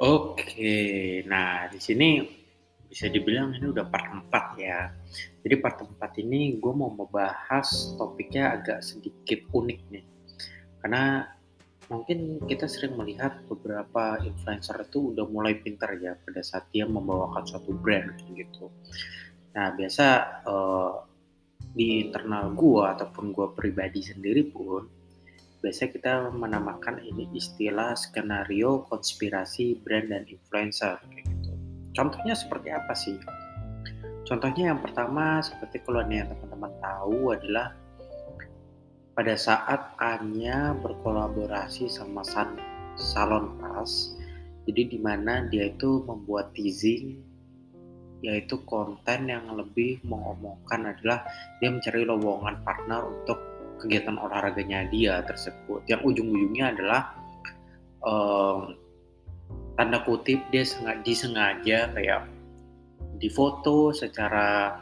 Oke, nah di sini bisa dibilang ini udah part 4 ya. Jadi part 4 ini gue mau membahas topiknya agak sedikit unik nih. Karena mungkin kita sering melihat beberapa influencer itu udah mulai pintar ya pada saat dia membawakan suatu brand gitu. Nah biasa uh, di internal gue ataupun gue pribadi sendiri pun biasanya kita menamakan ini istilah skenario konspirasi brand dan influencer kayak gitu. Contohnya seperti apa sih? Contohnya yang pertama seperti kalau nih teman-teman tahu adalah pada saat Anya berkolaborasi sama San Salon Pas, jadi di mana dia itu membuat teasing yaitu konten yang lebih mengomongkan adalah dia mencari lowongan partner untuk kegiatan olahraganya dia tersebut yang ujung-ujungnya adalah um, tanda kutip dia sengaja disengaja kayak difoto secara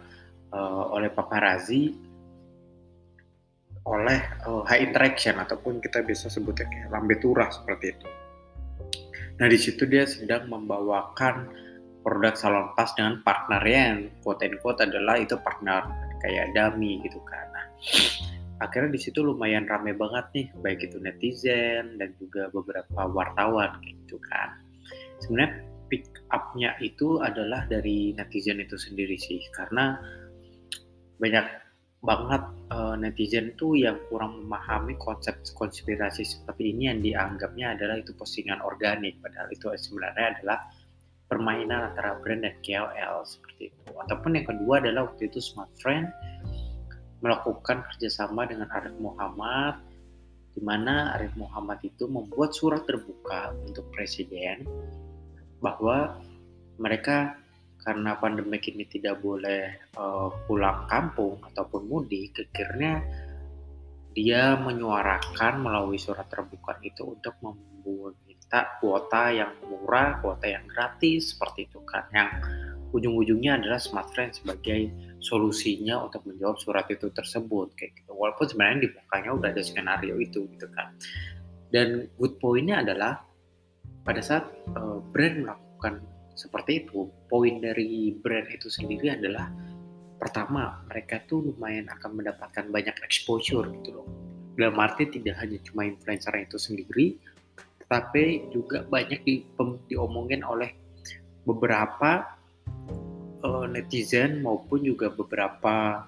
uh, oleh paparazzi oleh uh, high interaction ataupun kita bisa sebutnya kayak lambe turah seperti itu. Nah di situ dia sedang membawakan produk salon pas dengan partner yang quote and adalah itu partner kayak dummy gitu kan. Nah, akhirnya di situ lumayan rame banget nih baik itu netizen dan juga beberapa wartawan gitu kan. Sebenarnya pick up-nya itu adalah dari netizen itu sendiri sih karena banyak banget uh, netizen tuh yang kurang memahami konsep konspirasi seperti ini yang dianggapnya adalah itu postingan organik padahal itu sebenarnya adalah permainan antara brand dan KOL seperti itu. Ataupun yang kedua adalah waktu itu smart friend melakukan kerjasama dengan Arif Muhammad, di mana Arif Muhammad itu membuat surat terbuka untuk presiden bahwa mereka karena pandemi ini tidak boleh uh, pulang kampung ataupun mudik, akhirnya dia menyuarakan melalui surat terbuka itu untuk meminta kuota yang murah, kuota yang gratis seperti itu kan, yang ujung-ujungnya adalah Smart Friend sebagai solusinya untuk menjawab surat itu tersebut kayak gitu. Walaupun sebenarnya di belakangnya udah ada skenario itu gitu kan. Dan good pointnya adalah pada saat uh, brand melakukan seperti itu, poin dari brand itu sendiri adalah pertama mereka tuh lumayan akan mendapatkan banyak exposure gitu loh. Dalam arti tidak hanya cuma influencer itu sendiri, tetapi juga banyak di, diomongin oleh beberapa uh, netizen maupun juga beberapa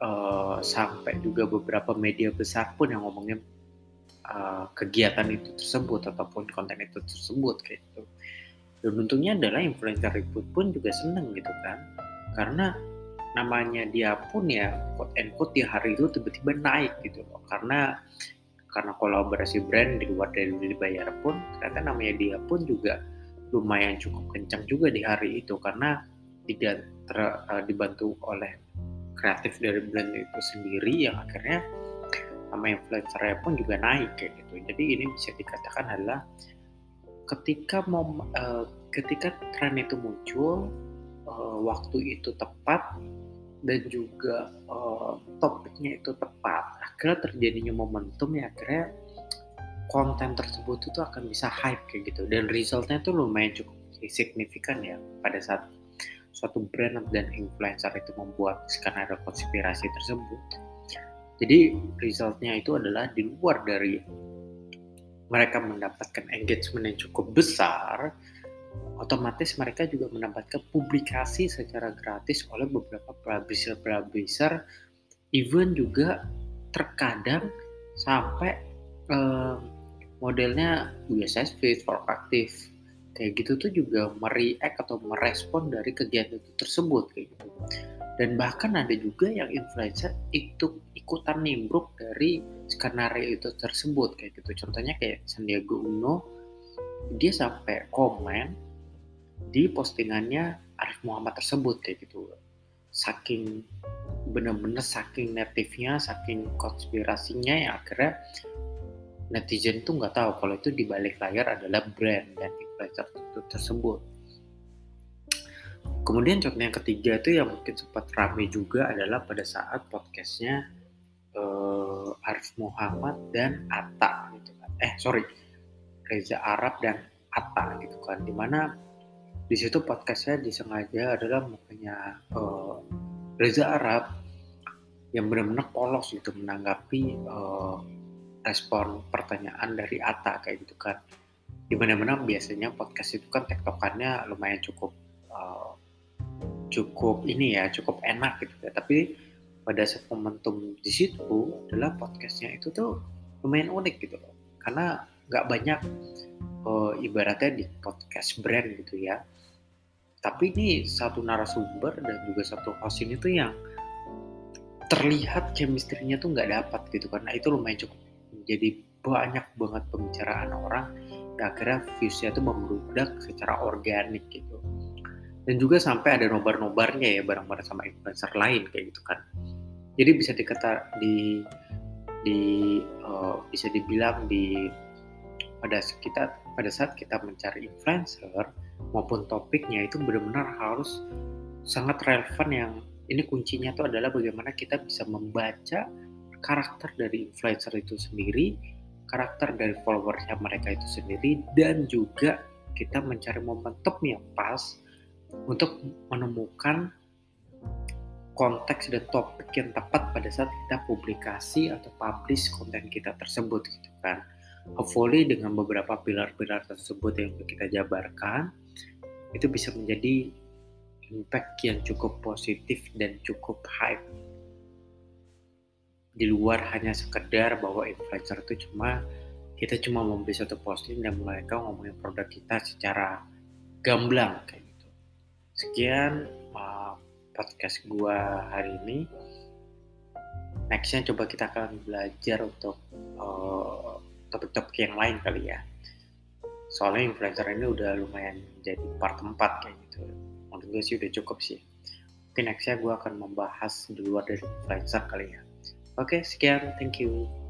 uh, sampai juga beberapa media besar pun yang ngomongin uh, kegiatan itu tersebut ataupun konten itu tersebut gitu. Dan untungnya adalah influencer ribut pun juga seneng gitu kan, karena namanya dia pun ya quote and quote di hari itu tiba-tiba naik gitu loh. Karena karena kolaborasi brand di luar dari dibayar pun ternyata namanya dia pun juga lumayan cukup kencang juga di hari itu. Karena tidak ter, uh, dibantu oleh kreatif dari brand itu sendiri yang akhirnya nama influencer pun juga naik kayak gitu. Jadi ini bisa dikatakan adalah ketika mau uh, ketika tren itu muncul uh, waktu itu tepat dan juga uh, topiknya itu tepat akhirnya terjadinya momentum ya akhirnya konten tersebut itu akan bisa hype kayak gitu dan resultnya itu lumayan cukup signifikan ya pada saat suatu brand dan influencer itu membuat skenario konspirasi tersebut. Jadi resultnya itu adalah di luar dari mereka mendapatkan engagement yang cukup besar, otomatis mereka juga mendapatkan publikasi secara gratis oleh beberapa publisher-publisher, even juga terkadang sampai uh, modelnya USS Fit for Active kayak gitu tuh juga mereact atau merespon dari kegiatan itu tersebut kayak gitu. Dan bahkan ada juga yang influencer itu ikutan nimbruk dari skenario itu tersebut kayak gitu. Contohnya kayak Sandiaga Uno dia sampai komen di postingannya Arif Muhammad tersebut kayak gitu. Saking bener-bener saking natifnya saking konspirasinya yang akhirnya netizen tuh nggak tahu kalau itu di balik layar adalah brand dan influencer tersebut. Kemudian contoh yang ketiga itu yang mungkin sempat ramai juga adalah pada saat podcastnya uh, Arif Muhammad dan Atta gitu kan. Eh sorry Reza Arab dan Atta gitu kan di mana di situ podcastnya disengaja adalah makanya uh, Reza Arab yang benar-benar polos gitu menanggapi uh, respon pertanyaan dari Ata kayak gitu kan di mana-mana biasanya podcast itu kan tektokannya lumayan cukup uh, cukup ini ya cukup enak gitu ya. Tapi pada saat momentum di situ adalah podcastnya itu tuh lumayan unik gitu loh. Karena nggak banyak uh, ibaratnya di podcast brand gitu ya. Tapi ini satu narasumber dan juga satu host ini tuh yang terlihat chemistry-nya tuh nggak dapat gitu. Karena itu lumayan cukup jadi banyak banget pembicaraan orang akhirnya viewsnya tuh membludak secara organik gitu. Dan juga sampai ada nobar-nobarnya ya bareng-bareng sama influencer lain kayak gitu kan. Jadi bisa dikata di di uh, bisa dibilang di pada kita pada saat kita mencari influencer maupun topiknya itu benar-benar harus sangat relevan yang ini kuncinya itu adalah bagaimana kita bisa membaca karakter dari influencer itu sendiri karakter dari followersnya mereka itu sendiri dan juga kita mencari momentum yang pas untuk menemukan konteks dan topik yang tepat pada saat kita publikasi atau publish konten kita tersebut gitu kan. Hopefully dengan beberapa pilar-pilar tersebut yang kita jabarkan itu bisa menjadi impact yang cukup positif dan cukup hype di luar hanya sekedar bahwa influencer itu cuma kita cuma membeli satu posting dan mereka ngomongin produk kita secara gamblang kayak gitu. Sekian uh, podcast gua hari ini. Nextnya coba kita akan belajar untuk uh, topik-topik yang lain kali ya. Soalnya influencer ini udah lumayan jadi part 4 kayak gitu. Menurut gue sih udah cukup sih. Mungkin nextnya gue akan membahas di luar dari influencer kali ya. Oke, sekian. Thank you.